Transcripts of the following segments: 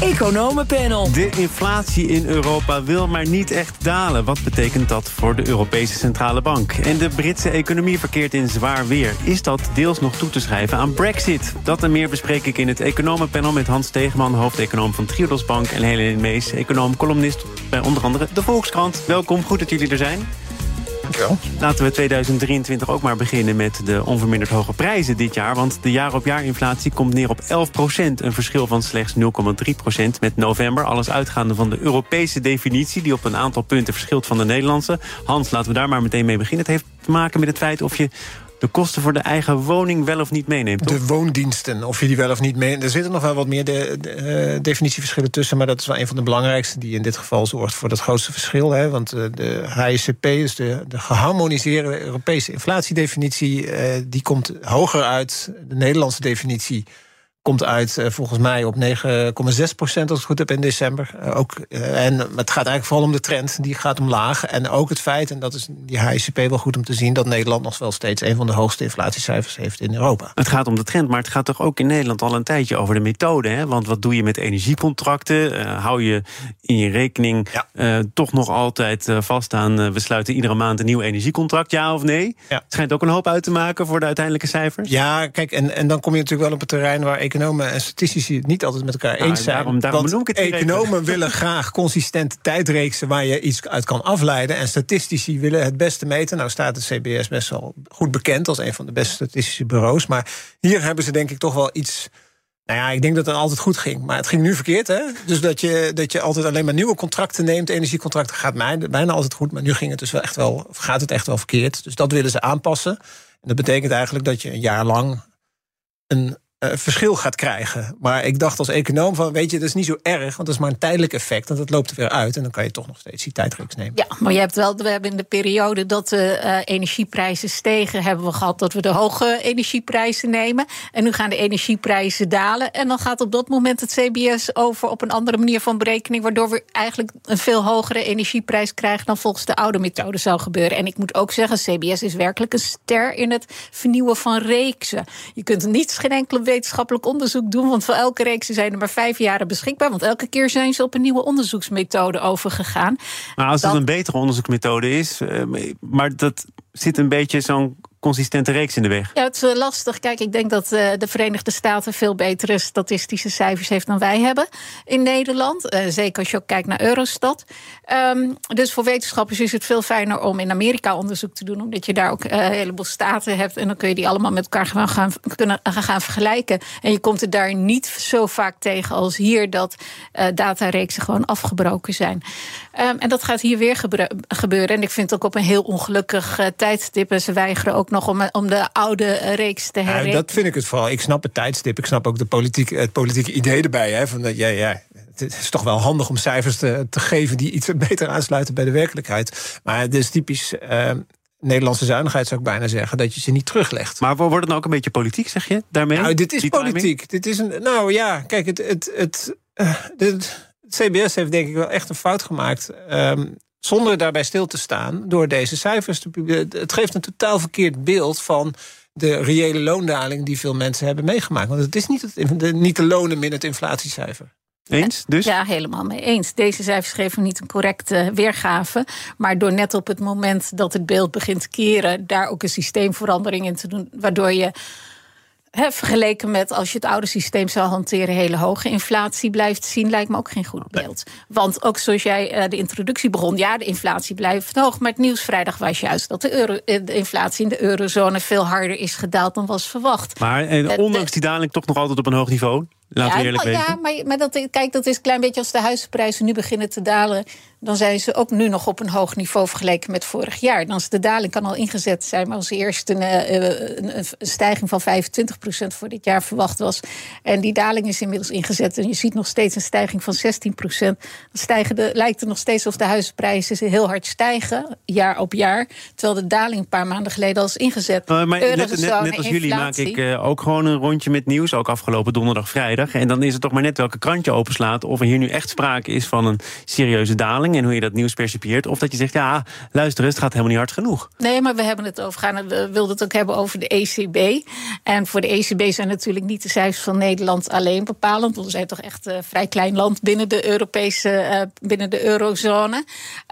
Economenpanel. De inflatie in Europa wil maar niet echt dalen. Wat betekent dat voor de Europese Centrale Bank? En de Britse economie verkeert in zwaar weer. Is dat deels nog toe te schrijven aan Brexit? Dat en meer bespreek ik in het Economenpanel met Hans Tegeman, hoofdeconoom van Triodos Bank, en Helene Mees, econoom-columnist bij onder andere de Volkskrant. Welkom, goed dat jullie er zijn. Laten we 2023 ook maar beginnen met de onverminderd hoge prijzen dit jaar. Want de jaar-op-jaar inflatie komt neer op 11 procent. Een verschil van slechts 0,3 procent met november. Alles uitgaande van de Europese definitie... die op een aantal punten verschilt van de Nederlandse. Hans, laten we daar maar meteen mee beginnen. Het heeft te maken met het feit of je de kosten voor de eigen woning wel of niet meeneemt. De woondiensten, of je die wel of niet meeneemt. Er zitten nog wel wat meer de, de, uh, definitieverschillen tussen... maar dat is wel een van de belangrijkste die in dit geval zorgt voor dat grootste verschil. Hè, want uh, de HICP, dus de, de geharmoniseerde Europese inflatiedefinitie... Uh, die komt hoger uit de Nederlandse definitie komt uit uh, volgens mij op 9,6 procent, als ik het goed heb, in december. Uh, ook, uh, en het gaat eigenlijk vooral om de trend, die gaat omlaag. En ook het feit, en dat is die HICP wel goed om te zien... dat Nederland nog wel steeds een van de hoogste inflatiecijfers heeft in Europa. Het gaat om de trend, maar het gaat toch ook in Nederland al een tijdje over de methode. Hè? Want wat doe je met energiecontracten? hou je in je rekening ja. toch nog altijd vast aan... we sluiten iedere maand een nieuw energiecontract, ja of nee? Ja. Het schijnt ook een hoop uit te maken voor de uiteindelijke cijfers. Ja, kijk, en, en dan kom je natuurlijk wel op het terrein... waar economen en statistici het niet altijd met elkaar nou, eens zijn. Daarom, daarom want ik het economen willen graag consistente tijdreeksen waar je iets uit kan afleiden. En statistici willen het beste meten. Nou staat het CBS best wel goed bekend als een van de beste statistische bureaus. Maar hier hebben ze denk ik toch wel iets. Nou ja, ik denk dat het altijd goed ging. Maar het ging nu verkeerd, hè? Dus dat je, dat je altijd alleen maar nieuwe contracten neemt. Energiecontracten gaat bijna altijd goed. Maar nu ging het dus wel echt wel, gaat het echt wel verkeerd. Dus dat willen ze aanpassen. En dat betekent eigenlijk dat je een jaar lang een uh, verschil gaat krijgen. Maar ik dacht als econoom van, weet je, dat is niet zo erg... want dat is maar een tijdelijk effect, want dat loopt er weer uit... en dan kan je toch nog steeds die tijdreeks nemen. Ja, maar je hebt wel, we hebben in de periode dat de uh, energieprijzen stegen... hebben we gehad dat we de hoge energieprijzen nemen. En nu gaan de energieprijzen dalen. En dan gaat op dat moment het CBS over op een andere manier van berekening... waardoor we eigenlijk een veel hogere energieprijs krijgen... dan volgens de oude methode zou gebeuren. En ik moet ook zeggen, CBS is werkelijk een ster... in het vernieuwen van reeksen. Je kunt niet geen enkele wetenschappelijk onderzoek doen. Want voor elke reeks zijn er maar vijf jaren beschikbaar. Want elke keer zijn ze op een nieuwe onderzoeksmethode overgegaan. Maar als dat... het een betere onderzoeksmethode is, maar dat zit een beetje zo'n consistente reeks in de weg? Ja, het is lastig. Kijk, ik denk dat uh, de Verenigde Staten veel betere statistische cijfers heeft dan wij hebben in Nederland. Uh, zeker als je ook kijkt naar Eurostat. Um, dus voor wetenschappers is het veel fijner om in Amerika onderzoek te doen, omdat je daar ook een heleboel staten hebt en dan kun je die allemaal met elkaar gaan, gaan, kunnen, gaan vergelijken. En je komt er daar niet zo vaak tegen als hier dat datareeksen gewoon afgebroken zijn. Um, en dat gaat hier weer gebeuren. En ik vind het ook op een heel ongelukkig tijdstip. En ze weigeren ook nog om, om de oude reeks te herrekenen. Ja, dat vind ik het vooral. Ik snap het tijdstip. Ik snap ook de politiek, het politieke idee erbij. Hè, van dat, ja, ja, het is toch wel handig om cijfers te, te geven die iets beter aansluiten bij de werkelijkheid. Maar het is typisch. Uh, Nederlandse zuinigheid zou ik bijna zeggen, dat je ze niet teruglegt. Maar wordt het nou ook een beetje politiek, zeg je, daarmee? Nou, dit is politiek. Dit is een, nou ja, kijk, het, het, het, uh, het, CBS heeft denk ik wel echt een fout gemaakt. Um, zonder daarbij stil te staan door deze cijfers te publiceren. Het geeft een totaal verkeerd beeld van de reële loondaling die veel mensen hebben meegemaakt. Want het is niet, het, de, niet de lonen min het inflatiecijfer. Eens dus? Ja, helemaal mee eens. Deze cijfers geven niet een correcte weergave. Maar door net op het moment dat het beeld begint te keren, daar ook een systeemverandering in te doen, waardoor je He, vergeleken met als je het oude systeem zou hanteren, hele hoge inflatie blijft zien, lijkt me ook geen goed beeld. Want ook zoals jij uh, de introductie begon, ja, de inflatie blijft hoog. Maar het nieuws vrijdag was juist dat de, euro, eh, de inflatie in de eurozone veel harder is gedaald dan was verwacht. Maar en ondanks die daling toch nog altijd op een hoog niveau? Laten ja, we eerlijk weten. Ja, maar, maar dat, kijk, dat is een klein beetje als de huizenprijzen nu beginnen te dalen. Dan zijn ze ook nu nog op een hoog niveau vergeleken met vorig jaar. Dan is de daling kan al ingezet zijn, maar als eerst een, een, een stijging van 25% voor dit jaar verwacht was. En die daling is inmiddels ingezet. En je ziet nog steeds een stijging van 16%. Dan stijgen de, lijkt het nog steeds of de huizenprijzen heel hard stijgen, jaar op jaar. Terwijl de daling een paar maanden geleden al is ingezet. Uh, maar net, net, net, als jullie maak ik uh, ook gewoon een rondje met nieuws. Ook afgelopen donderdag, vrijdag. En dan is het toch maar net welke krant je openslaat. Of er hier nu echt sprake is van een serieuze daling. en hoe je dat nieuws percipieert. Of dat je zegt, ja, luister, het gaat helemaal niet hard genoeg. Nee, maar we hebben het over gaan. We wilden het ook hebben over de ECB. En voor de ECB zijn natuurlijk niet de cijfers van Nederland alleen bepalend. Want we zijn toch echt een vrij klein land binnen de Europese, uh, binnen de eurozone.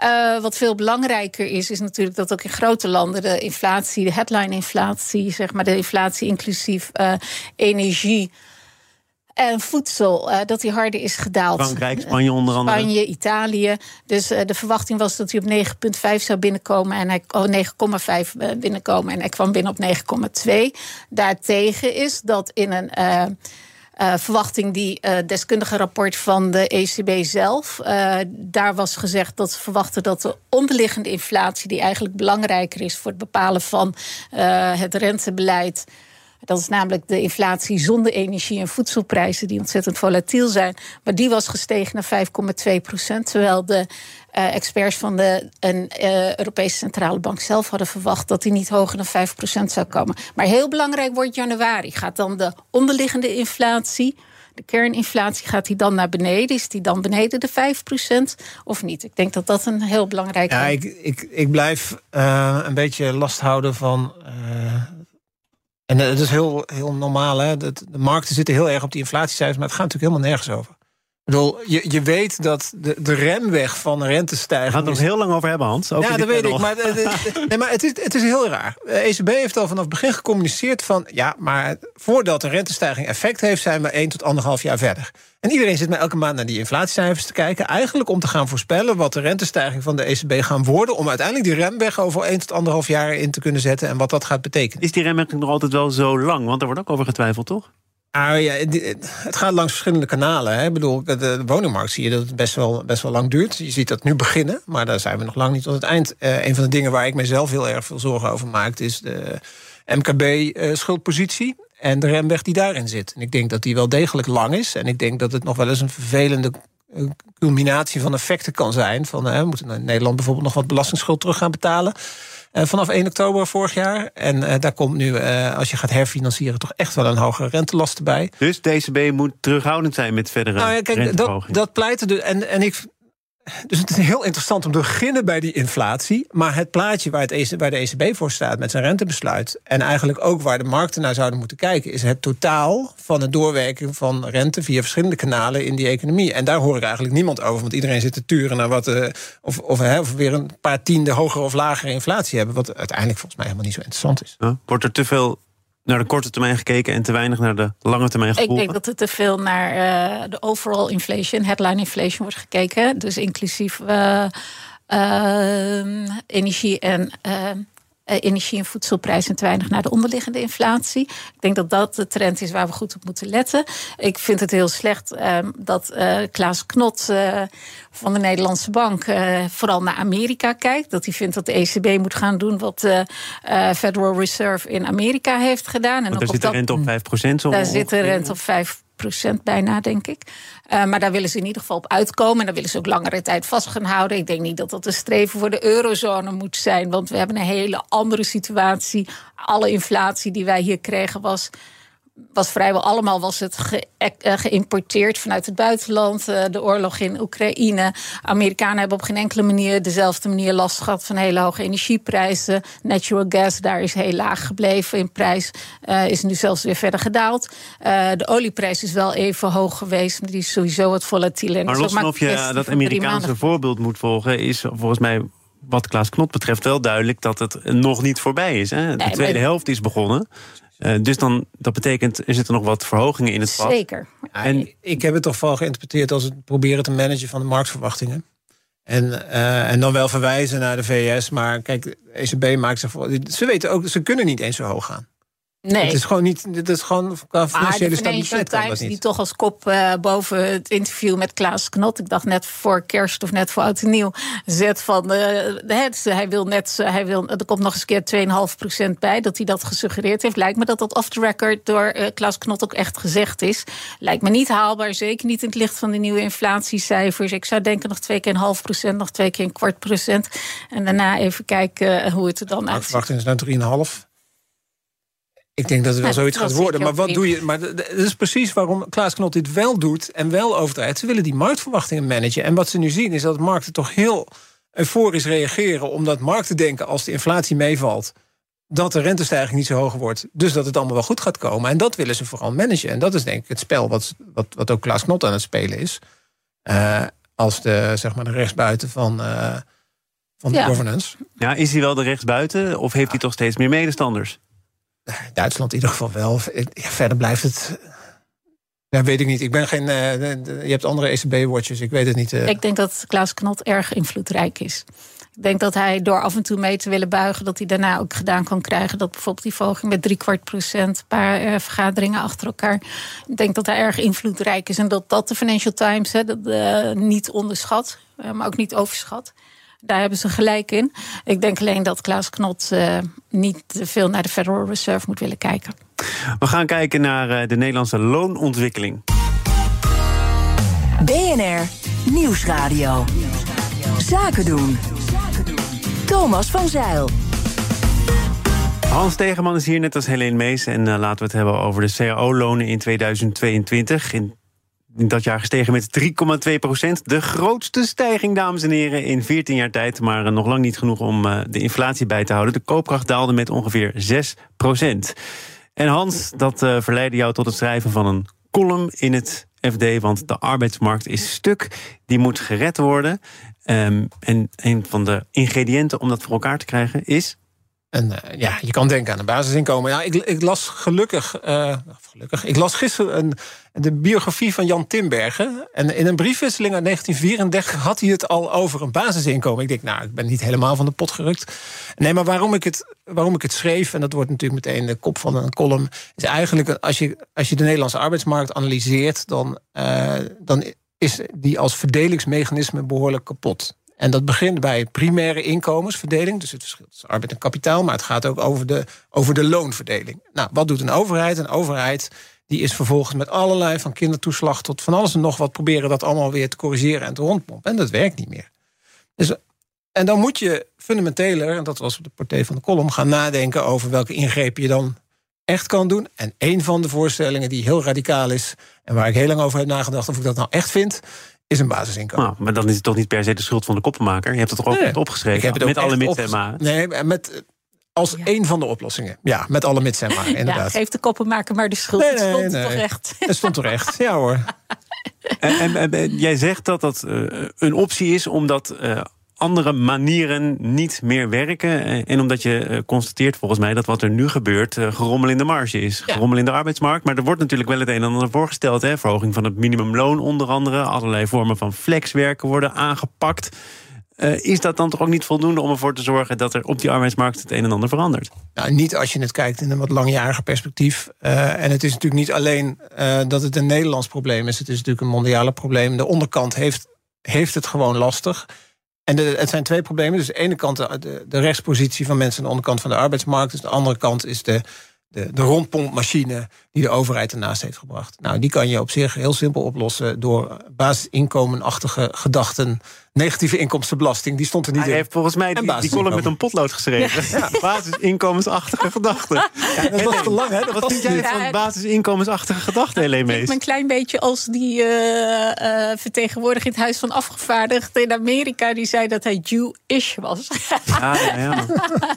Uh, wat veel belangrijker is, is natuurlijk dat ook in grote landen de inflatie, de headline-inflatie, zeg maar de inflatie inclusief energie en voedsel, uh, dat die harder is gedaald. Frankrijk, Spanje onder andere. Spanje, Italië. Dus uh, de verwachting was dat hij op 9,5 zou binnenkomen en hij oh, 9,5 binnenkomen en hij kwam binnen op 9,2. Daartegen is dat in een uh, verwachting die uh, deskundige rapport van de ECB zelf. Uh, daar was gezegd dat ze verwachten dat de onderliggende inflatie, die eigenlijk belangrijker is voor het bepalen van het rentebeleid. Dat is namelijk de inflatie zonder energie en voedselprijzen, die ontzettend volatiel zijn. Maar die was gestegen naar 5,2 procent. Terwijl de uh, experts van de een, uh, Europese Centrale Bank zelf hadden verwacht dat die niet hoger dan 5 procent zou komen. Maar heel belangrijk wordt januari. Gaat dan de onderliggende inflatie de kerninflatie, gaat die dan naar beneden? Is die dan beneden de 5% of niet? Ik denk dat dat een heel belangrijk. Ja, ik, ik, ik blijf uh, een beetje last houden van. En het is heel, heel normaal, hè? De markten zitten heel erg op die inflatiecijfers, maar het gaat natuurlijk helemaal nergens over bedoel, je, je weet dat de, de remweg van rentestijging... We gaan het nog heel lang over hebben, Hans. ja, dat weet ik. Maar, nee, maar het, is, het is heel raar. De ECB heeft al vanaf het begin gecommuniceerd van... ja, maar voordat een rentestijging effect heeft... zijn we 1 tot 1,5 jaar verder. En iedereen zit maar elke maand naar die inflatiecijfers te kijken... eigenlijk om te gaan voorspellen wat de rentestijging van de ECB gaan worden... om uiteindelijk die remweg over 1 tot 1,5 jaar in te kunnen zetten... en wat dat gaat betekenen. Is die remweg nog altijd wel zo lang? Want er wordt ook over getwijfeld, toch? Ah, ja, het gaat langs verschillende kanalen. Hè. Ik bedoel, de woningmarkt zie je dat het best wel, best wel lang duurt. Je ziet dat nu beginnen, maar daar zijn we nog lang niet tot het eind. Uh, een van de dingen waar ik mezelf heel erg veel zorgen over maak... is de MKB-schuldpositie eh, en de remweg die daarin zit. En ik denk dat die wel degelijk lang is. En ik denk dat het nog wel eens een vervelende eh, culminatie van effecten kan zijn. Van, we moeten in Nederland bijvoorbeeld nog wat belastingsschuld terug gaan betalen... Uh, vanaf 1 oktober vorig jaar. En uh, daar komt nu, uh, als je gaat herfinancieren, toch echt wel een hogere rentelast bij. Dus de ECB moet terughoudend zijn met verdere nou ja, kijk, dat, dat pleit er dus. En, en ik dus het is heel interessant om te beginnen bij die inflatie. Maar het plaatje waar, het waar de ECB voor staat met zijn rentebesluit. en eigenlijk ook waar de markten naar zouden moeten kijken. is het totaal van het doorwerken van rente via verschillende kanalen in die economie. En daar hoor ik eigenlijk niemand over. Want iedereen zit te turen naar wat. Uh, of, of, of we weer een paar tiende hogere of lagere inflatie hebben. Wat uiteindelijk volgens mij helemaal niet zo interessant is. Wordt er te veel naar de korte termijn gekeken en te weinig naar de lange termijn gekeken? Ik denk dat er te veel naar uh, de overall inflation, headline inflation wordt gekeken. Dus inclusief uh, uh, energie en energie- en voedselprijzen en te weinig naar de onderliggende inflatie. Ik denk dat dat de trend is waar we goed op moeten letten. Ik vind het heel slecht uh, dat uh, Klaas Knot van de Nederlandse Bank vooral naar Amerika kijkt. Dat hij vindt dat de ECB moet gaan doen wat de Federal Reserve in Amerika heeft gedaan. En daar zit de rente op 5 procent. Daar zit de rente op 5 procent bijna, denk ik. Uh, maar daar willen ze in ieder geval op uitkomen. En daar willen ze ook langere tijd vast gaan houden. Ik denk niet dat dat een streven voor de eurozone moet zijn. Want we hebben een hele andere situatie. Alle inflatie die wij hier kregen was was vrijwel allemaal was het ge, eh, geïmporteerd vanuit het buitenland. Eh, de oorlog in Oekraïne. Amerikanen hebben op geen enkele manier dezelfde manier last gehad van hele hoge energieprijzen. Natural gas daar is heel laag gebleven in prijs. Uh, is nu zelfs weer verder gedaald. Uh, de olieprijs is wel even hoog geweest, maar die is sowieso wat volatieler. Maar los van of je dat Amerikaanse voorbeeld moet volgen, is volgens mij wat Klaas Knot betreft wel duidelijk dat het nog niet voorbij is. Hè? De nee, tweede helft is begonnen. Uh, dus dan, dat betekent, er zitten nog wat verhogingen in het pad. Zeker. en ik heb het toch wel geïnterpreteerd als het proberen te managen van de marktverwachtingen. En, uh, en dan wel verwijzen naar de VS. Maar kijk, de ECB maakt zich voor. Ze weten ook, ze kunnen niet eens zo hoog gaan. Nee. Het is gewoon niet. Het is gewoon qua financiële stabiliteit. Times die toch als kop uh, boven het interview met Klaas Knot. Ik dacht net voor kerst of net voor oud en nieuw. Zet van. Uh, het, hij wil net. Hij wil, er komt nog eens keer 2,5% bij. Dat hij dat gesuggereerd heeft. Lijkt me dat dat off the record door uh, Klaas Knot ook echt gezegd is. Lijkt me niet haalbaar. Zeker niet in het licht van de nieuwe inflatiecijfers. Ik zou denken nog twee keer een half procent. Nog twee keer een kwart procent. En daarna even kijken hoe het er dan uitziet. Verwachting is dan 3,5 Ik denk dat het wel zoiets gaat worden. Maar wat doe je? Maar dat is precies waarom Klaas Knot dit wel doet en wel overdraait. Ze willen die marktverwachtingen managen. En wat ze nu zien is dat markten toch heel euforisch reageren. Omdat markten denken als de inflatie meevalt dat de rentestijging niet zo hoog wordt. Dus dat het allemaal wel goed gaat komen. En dat willen ze vooral managen. En dat is denk ik het spel wat, wat, wat ook Klaas Knot aan het spelen is. Uh, als de, zeg maar de rechtsbuiten van, uh, van de governance. Ja, is hij wel de rechtsbuiten of heeft hij toch steeds meer medestanders? Duitsland in ieder geval wel. Verder blijft het. Ja, weet ik niet. Ik ben geen. Uh, je hebt andere ECB-watchers. Ik weet het niet. Uh. Ik denk dat Klaas Knot erg invloedrijk is. Ik denk dat hij door af en toe mee te willen buigen, dat hij daarna ook gedaan kan krijgen. Dat bijvoorbeeld die volging met drie kwart procent, een paar uh, vergaderingen achter elkaar. Ik denk dat hij erg invloedrijk is en dat dat de Financial Times hè, dat, niet onderschat, maar ook niet overschat. Daar hebben ze gelijk in. Ik denk alleen dat Klaas Knot uh, niet te veel naar de Federal Reserve moet willen kijken. We gaan kijken naar uh, de Nederlandse loonontwikkeling. BNR Nieuwsradio. Zaken doen. Thomas van Zeil. Hans Tegenman is hier net als Helene Mees. En uh, laten we het hebben over de CAO-lonen in 2022. In dat jaar gestegen met 3,2 procent. De grootste stijging, dames en heren, in 14 jaar tijd. Maar eh, nog lang niet genoeg om uh, de inflatie bij te houden. De koopkracht daalde met ongeveer 6 procent. En Hans, dat uh, verleidde jou tot het schrijven van een column in het FD. Want de arbeidsmarkt is stuk. Die moet gered worden. Um, en een van de ingrediënten om dat voor elkaar te krijgen is en uh, ja, je kan denken aan een basisinkomen. Ja, ik, ik las gelukkig, uh, gelukkig, ik las gisteren een, de biografie van Jan Timbergen. En in een briefwisseling uit 1934 had hij het al over een basisinkomen. Ik denk, nou, ik ben niet helemaal van de pot gerukt. Nee, maar waarom ik het, waarom ik het schreef, en dat wordt natuurlijk meteen de kop van een column, is eigenlijk als je, als je de Nederlandse arbeidsmarkt analyseert, dan, uh, dan is die als verdelingsmechanisme behoorlijk kapot. En dat begint bij primaire inkomensverdeling, dus het verschil tussen arbeid en kapitaal, maar het gaat ook over de, over de loonverdeling. Nou, wat doet een overheid? Een overheid die is vervolgens met allerlei van kindertoeslag tot van alles en nog wat proberen dat allemaal weer te corrigeren en te rondpompen. En dat werkt niet meer. Dus, en dan moet je fundamenteler, en dat was op de partij van de kolom, gaan nadenken over welke ingrepen je dan echt kan doen. En een van de voorstellingen die heel radicaal is en waar ik heel lang over heb nagedacht of ik dat nou echt vind, is een basisinkomen. Nou, maar dan is het toch niet per se de schuld van de koppenmaker. Je hebt het toch ook nee, opgeschreven? Ik heb het ook met alle mits en maar. Nee, met als ja. een van de oplossingen. Ja, met alle mits en maar, inderdaad. Ja, geeft de koppenmaker maar de schuld. Nee, nee, het stond toch echt. Het stond terecht, ja hoor. En, en, en, jij zegt dat dat uh, een optie is omdat uh, andere manieren niet meer werken. Eh, en omdat je eh, constateert volgens mij dat wat er nu gebeurt... Eh, gerommel in de marge is. Gerommel in de arbeidsmarkt. Maar er wordt natuurlijk wel het een en ander voorgesteld. Hè? Verhoging van het minimumloon onder andere. Allerlei vormen van flexwerken worden aangepakt. Uh, is dat dan toch ook niet voldoende om ervoor te zorgen... dat er op die arbeidsmarkt het een en ander verandert? Nou, niet als je het kijkt in een wat langjariger perspectief. Uh, en het is natuurlijk niet alleen uh, dat het een Nederlands probleem is. Het is natuurlijk een mondiale probleem. De onderkant heeft, heeft het gewoon lastig... En het zijn twee problemen. Dus de ene kant de, de, rechtspositie van mensen aan de onderkant van de arbeidsmarkt. Dus de andere kant is de, de, de rondpompmachine die de overheid ernaast heeft gebracht. Nou, die kan je op zich heel simpel oplossen door basisinkomenachtige gedachten negatieve inkomstenbelasting, die stond er niet Hij in. heeft volgens mij die, die column met een potlood geschreven. Ja. Basisinkomensachtige gedachten. Ja, dat was te lang, hè? Wat vind jij van basisinkomensachtige gedachten, Helene Mees? Een klein beetje als die uh, uh, vertegenwoordiger in het Huis van Afgevaardigden in Amerika... die zei dat hij Jewish was. Ja, ja, ja.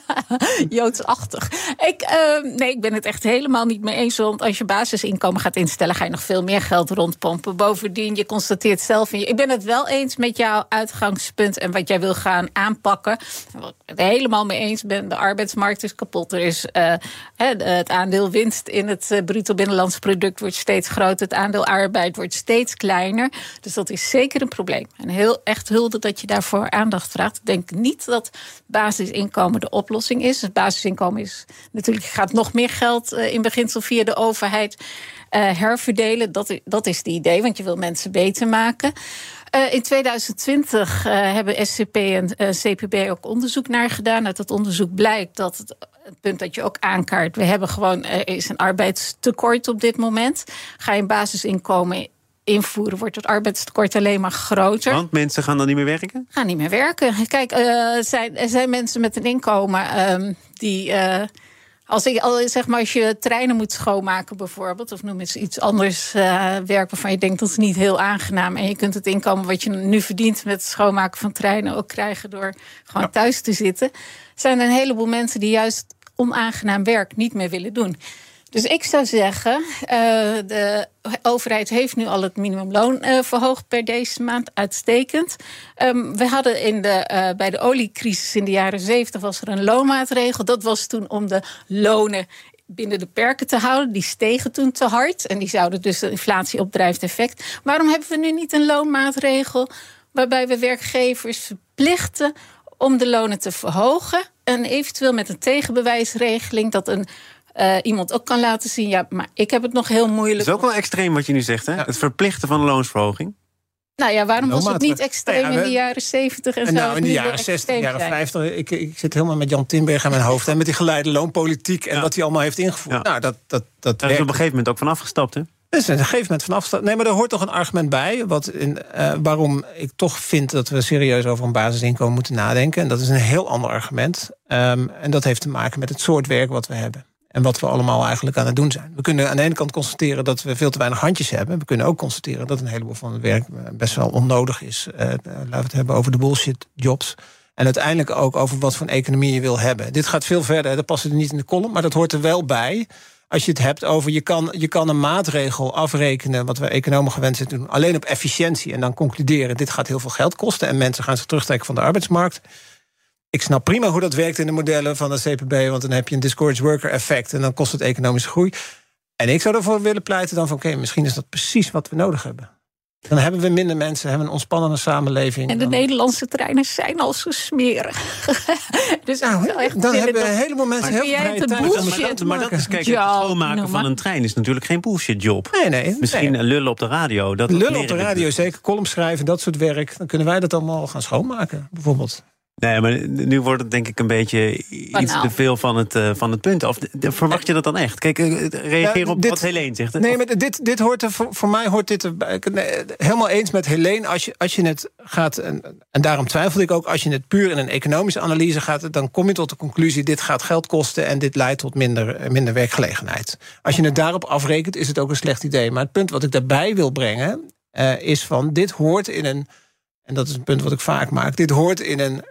Joodsachtig. Ik, uh, nee, ik ben het echt helemaal niet mee eens. Want als je basisinkomen gaat instellen... ga je nog veel meer geld rondpompen. Bovendien, je constateert zelf... In je, ik ben het wel eens met jou uit uitgangspunt en wat jij wil gaan aanpakken. Wat ik het helemaal mee eens ben, de arbeidsmarkt is kapot. Er is uh, het aandeel winst in het uh, bruto binnenlands product wordt steeds groter. Het aandeel arbeid wordt steeds kleiner. Dus dat is zeker een probleem. En heel echt hulde dat je daarvoor aandacht vraagt. Ik denk niet dat basisinkomen de oplossing is. Het basisinkomen is natuurlijk gaat nog meer geld uh, in beginsel via de overheid herverdelen. Dat, dat is het idee, want je wil mensen beter maken. Uh, in 2020 uh, hebben SCP en uh, CPB ook onderzoek naar gedaan. Uit dat onderzoek blijkt dat het, het punt dat je ook aankaart... we hebben gewoon, er is een arbeidstekort op dit moment. Ga je een basisinkomen invoeren, wordt het arbeidstekort alleen maar groter. Want mensen gaan dan niet meer werken? Gaan niet meer werken. Kijk, er zijn, er zijn mensen met een inkomen um, die Als, ik, al, zeg maar, als je treinen moet schoonmaken bijvoorbeeld, of noem eens iets anders uh, werk waarvan je denkt dat is niet heel aangenaam. En je kunt het inkomen wat je nu verdient met het schoonmaken van treinen ook krijgen door gewoon thuis te zitten. Zijn er een heleboel mensen die juist onaangenaam werk niet meer willen doen. Dus ik zou zeggen, uh, de overheid heeft nu al het minimumloon uh, verhoogd per deze maand. Uitstekend. Um, we hadden in de, uh, bij de oliecrisis in de jaren 70 was er een loonmaatregel. Dat was toen om de lonen binnen de perken te houden. Die stegen toen te hard. En die zouden dus de inflatie opdrijft effect. Waarom hebben we nu niet een loonmaatregel waarbij we werkgevers verplichten om de lonen te verhogen? En eventueel met een tegenbewijsregeling dat een uh, iemand ook kan laten zien... ja, maar ik heb het nog heel moeilijk. Het is ook wel extreem wat je nu zegt, hè? Het verplichten van de loonsverhoging. Nou ja, waarom was het niet extreem in de jaren 70 en, en nou, in de jaren 60, jaren 50? Ik, ik zit helemaal met Jan Timberg aan mijn hoofd. En met die geleide loonpolitiek en ja. wat hij allemaal heeft ingevoerd. Ja. Nou, dat, dat, dat Daar is op een gegeven moment ook van afgestapt, hè? Er is een gegeven moment van afstand. Nee, maar er hoort toch een argument bij. Wat in, uh, waarom ik toch vind dat we serieus over een basisinkomen moeten nadenken. En dat is een heel ander argument. Um, en dat heeft te maken met het soort werk wat we hebben. En wat we allemaal eigenlijk aan het doen zijn. We kunnen aan de ene kant constateren dat we veel te weinig handjes hebben. We kunnen ook constateren dat een heleboel van het werk best wel onnodig is. Uh, laten we het hebben over de bullshit jobs. En uiteindelijk ook over wat voor economie je wil hebben. Dit gaat veel verder, dat past er niet in de column, maar dat hoort er wel bij. Als je het hebt over je kan, je kan een maatregel afrekenen, wat we economen gewend zijn te doen, alleen op efficiëntie. En dan concluderen: dit gaat heel veel geld kosten. En mensen gaan zich terugtrekken van de arbeidsmarkt ik snap prima hoe dat werkt in de modellen van de CPB, want dan heb je een discouraged worker effect en dan kost het economische groei. En ik zou ervoor willen pleiten dan van oké, misschien is dat precies wat we nodig hebben. Dan hebben we minder mensen, hebben een ontspannende samenleving. En de Nederlandse treinen zijn al zo smerig. dus nou, echt dan hebben we een heleboel mensen heel veel tijd Maar dat is, kijk, het schoonmaken van een trein is natuurlijk geen bullshit job. Nee, nee. Misschien nee. lullen op de radio. Dat lullen op de radio, zeker. Column schrijven, dat soort werk. Dan kunnen wij dat allemaal gaan schoonmaken, bijvoorbeeld. Nee, maar nu wordt het denk ik een beetje iets te veel van het, uh, van het punt af. Verwacht je dat dan echt? Kijk, uh, reageer ja, op dit, wat Helene zegt. Nee, maar dit, dit hoort er, voor, voor mij hoort dit er, nee, helemaal eens met Helene. Als je, als je het gaat, en, en daarom twijfel ik ook... als je het puur in een economische analyse gaat... dan kom je tot de conclusie, dit gaat geld kosten... en dit leidt tot minder, minder werkgelegenheid. Als je het daarop afrekent, is het ook een slecht idee. Maar het punt wat ik daarbij wil brengen... Uh, is van, dit hoort in een... en dat is een punt wat ik vaak maak... dit hoort in een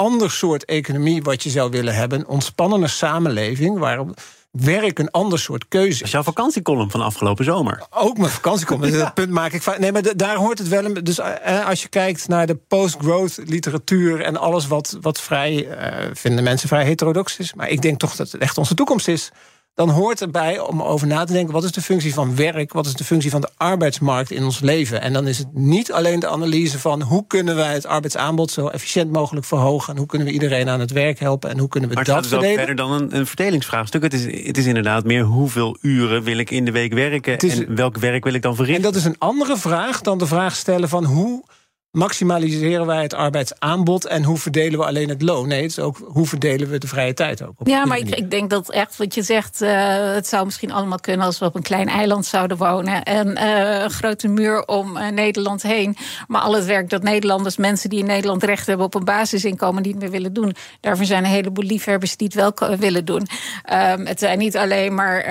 ander soort economie wat je zou willen hebben. Een ontspannende samenleving waar werk een ander soort keuze. Dat is jouw vakantiecolumn van afgelopen zomer. Ook mijn vakantiecolumn. Dat punt maak ik. Nee, maar daar hoort het wel. Dus eh, als je kijkt naar de post-growth literatuur en alles wat, wat vrij, uh, vinden mensen vrij heterodox is. Maar ik denk toch dat het echt onze toekomst is dan hoort erbij om over na te denken... wat is de functie van werk, wat is de functie van de arbeidsmarkt in ons leven. En dan is het niet alleen de analyse van... hoe kunnen wij het arbeidsaanbod zo efficiënt mogelijk verhogen... en hoe kunnen we iedereen aan het werk helpen en hoe kunnen we maar dat het verdelen. verder dan een, een verdelingsvraagstuk. Het is, het is inderdaad meer hoeveel uren wil ik in de week werken... en welk werk wil ik dan verrichten. En dat is een andere vraag dan de vraag stellen van... hoe maximaliseren wij het arbeidsaanbod en hoe verdelen we alleen het loon? Nee, het is ook hoe verdelen we de vrije tijd ook. ja, maar ik, ik, denk dat echt wat je zegt, uh, het zou misschien allemaal kunnen als we op een klein eiland zouden wonen en uh, een grote muur om uh, Nederland heen. Maar al het werk dat Nederlanders, mensen die in Nederland recht hebben op een basisinkomen, niet meer willen doen, daarvoor zijn een heleboel liefhebbers die het wel willen doen. Um, het zijn niet alleen maar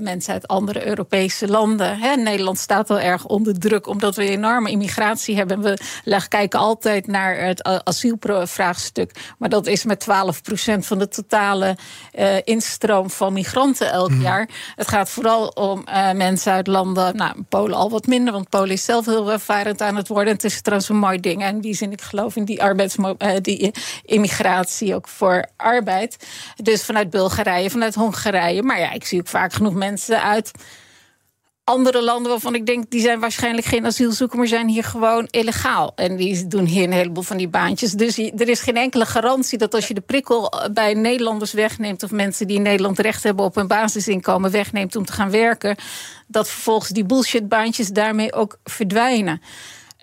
mensen uit andere Europese landen. Hè. Nederland staat al erg onder druk omdat we enorme immigratie hebben. We leg, kijken altijd naar het asielvraagstuk. Maar dat is met 12% van de totale uh, instroom van migranten elk mm. jaar. Het gaat vooral om uh, mensen uit landen, nou, Polen al wat minder, want Polen is zelf heel ervarend aan het worden. Het is trouwens een mooi ding. En in die zin, ik geloof in die, arbeids, uh, die immigratie ook voor arbeid. Dus vanuit Bulgarije, vanuit Hongarije. Maar ja, ik zie ook vaak genoeg mensen uit andere landen waarvan ik denk, die zijn waarschijnlijk geen asielzoeker, maar zijn hier gewoon illegaal. En die doen hier een heleboel van die baantjes. Dus er is geen enkele garantie dat als je de prikkel bij Nederlanders wegneemt, of mensen die in Nederland recht hebben op een basisinkomen wegneemt om te gaan werken, dat vervolgens die bullshitbaantjes daarmee ook verdwijnen.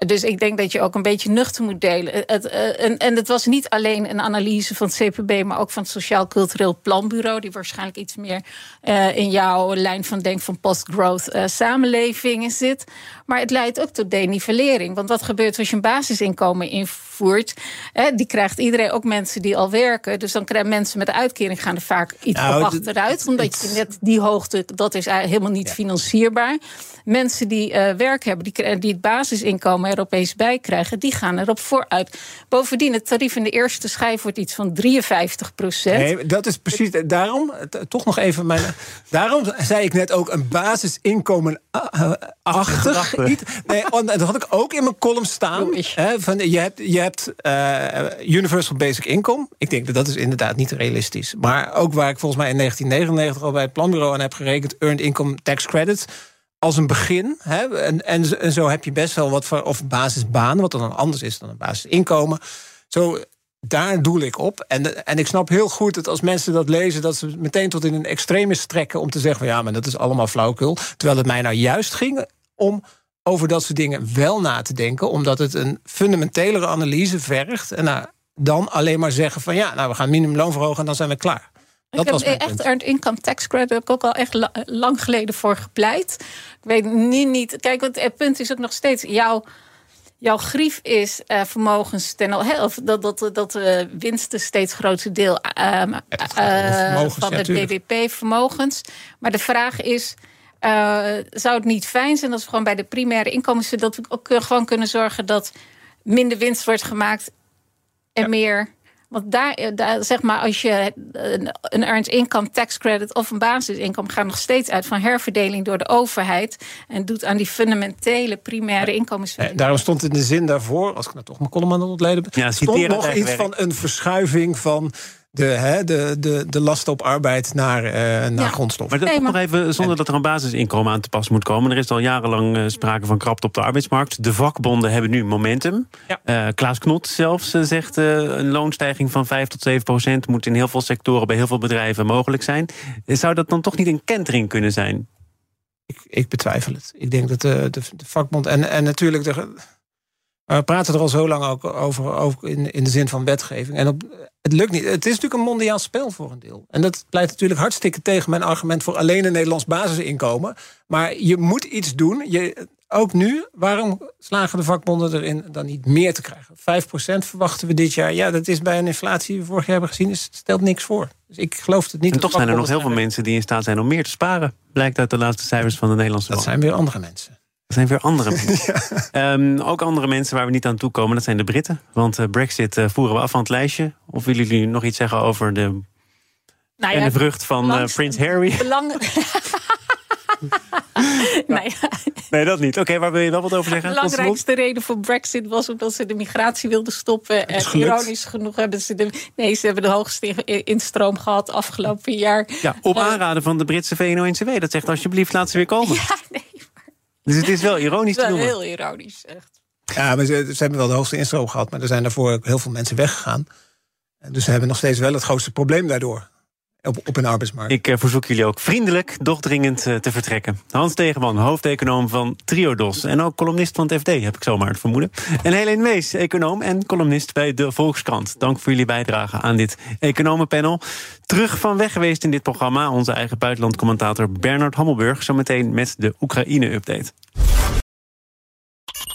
Dus ik denk dat je ook een beetje nuchter moet delen. Het, uh, en, en het was niet alleen een analyse van het CPB, maar ook van het Sociaal Cultureel Planbureau, die waarschijnlijk iets meer uh, in jouw lijn van denk van post-growth uh, samenlevingen zit. Maar het leidt ook tot denivellering. Want wat gebeurt als je een basisinkomen invoert? Hè, die krijgt iedereen, ook mensen die al werken. Dus dan krijgen mensen met de uitkering gaan er vaak iets nou, op achteruit. Omdat je net die hoogte, dat is helemaal niet ja. financierbaar. Mensen die uh, werk hebben, die, die het basisinkomen Europees bijkrijgen, die gaan erop vooruit. Bovendien, het tarief in de eerste schijf wordt iets van 53 procent. Nee, dat is precies. Daarom, toch nog even mijn. Daarom zei ik net ook een basisinkomen achtig. Nee, dat had ik ook in mijn column staan. Hè, van, je hebt, je hebt uh, Universal Basic Income. Ik denk dat dat is inderdaad niet realistisch. Maar ook waar ik volgens mij in 1999 al bij het planbureau aan heb gerekend... Earned Income Tax Credit als een begin. Hè, en, en, zo heb je best wel wat voor of basisbanen, wat dan anders is dan een basisinkomen. Zo, daar doel ik op. En, en ik snap heel goed dat als mensen dat lezen, dat ze meteen tot in een extreme strekken om te zeggen: van ja, maar dat is allemaal flauwkul. Terwijl het mij nou juist ging om over dat soort dingen wel na te denken, omdat het een fundamentelere analyse vergt. En nou, dan alleen maar zeggen van ja, nou we gaan minimumloon verhogen en dan zijn we klaar. Dat ik heb echt earned income tax credit heb ik ook al echt lang geleden voor gepleit. Ik weet niet, niet. Kijk, want het punt is ook nog steeds jouw. Jouw grief is uh, vermogens ten of dat, dat, dat de uh, winsten steeds grootste deel uh, uh, van het BBP-vermogens. Maar de vraag is: zou het niet fijn zijn als we gewoon bij de primaire inkomsten dat we ook gewoon kunnen zorgen dat minder winst wordt gemaakt en ja. meer want daar, eh, daar, zeg maar, als je een earned income tax credit of een basisinkomen gaat nog steeds uit van herverdeling door de overheid en doet aan die fundamentele primaire inkomensverdeling. daarom stond in de zin daarvoor, als ik nou toch mijn column aan het ontleden ben, ja, stond nog iets van een verschuiving van de, hè, de, de, de lasten op arbeid naar, uh, naar ja. grondstof. Maar, dat, nog even, zonder dat er een basisinkomen aan te pas moet komen. Er is al jarenlang uh, sprake van krapte op de arbeidsmarkt. De vakbonden hebben nu momentum. Ja. Uh, Klaas Knot zelfs zegt een loonstijging van 5 tot 7 procent... moet in heel veel sectoren bij heel veel bedrijven mogelijk zijn. Zou dat dan toch niet een kentering kunnen zijn? Ik, ik betwijfel het. Ik denk dat de, de, de vakbond... En, en natuurlijk... De, we praten er al zo lang ook over, over in, in de zin van wetgeving. En op, het lukt niet. Het is natuurlijk een mondiaal spel voor een deel. En dat pleit natuurlijk hartstikke tegen mijn argument voor alleen een Nederlands basisinkomen. Maar je moet iets doen. Je, ook nu, waarom slagen de vakbonden erin dan niet meer te krijgen? 5% verwachten we dit jaar. Ja, dat is bij een inflatie die we vorig jaar hebben gezien, is, stelt niks voor. Dus ik geloof het niet. En toch zijn er nog heel veel mensen die in staat zijn om meer te sparen. Blijkt uit de laatste cijfers van de Nederlandse Dat zijn weer andere mensen. Dat zijn weer andere mensen. ja. um, ook andere mensen waar we niet aan toe komen, dat zijn de Britten. Want uh, Brexit uh, voeren we af van het lijstje. Of willen jullie nog iets zeggen over de, nou ja, en de vrucht van uh, Prins Harry? Belang... nee. nee, dat niet. Oké, okay, waar wil je wel wat over zeggen? De belangrijkste reden voor Brexit was omdat ze de migratie wilden stoppen. En ironisch genoeg hebben ze de. Nee, ze hebben de hoogste instroom gehad afgelopen jaar. Ja, op aanraden van de Britse VNO-NCW. Dat zegt alsjeblieft, laat ze weer komen. Ja, nee. Dus het is wel ironisch te noemen. Heel ironisch, echt. Ja, maar ze, ze, hebben wel de hoogste instroom gehad, maar er zijn daarvoor heel veel mensen weggegaan. Dus ze hebben nog steeds wel het grootste probleem daardoor. Op, een arbeidsmarkt. Ik uh, verzoek jullie ook vriendelijk, doch dringend uh, te vertrekken. Hans Tegenman, hoofdeconoom van Triodos. En ook columnist van het FD, heb ik zomaar het vermoeden. En Helene Mees, econoom en columnist bij de Volkskrant. Dank voor jullie bijdrage aan dit economenpanel. Terug van weg geweest in dit programma... onze eigen buitenlandcommentator Bernard Hammelburg. Zometeen met de Oekraïne-update.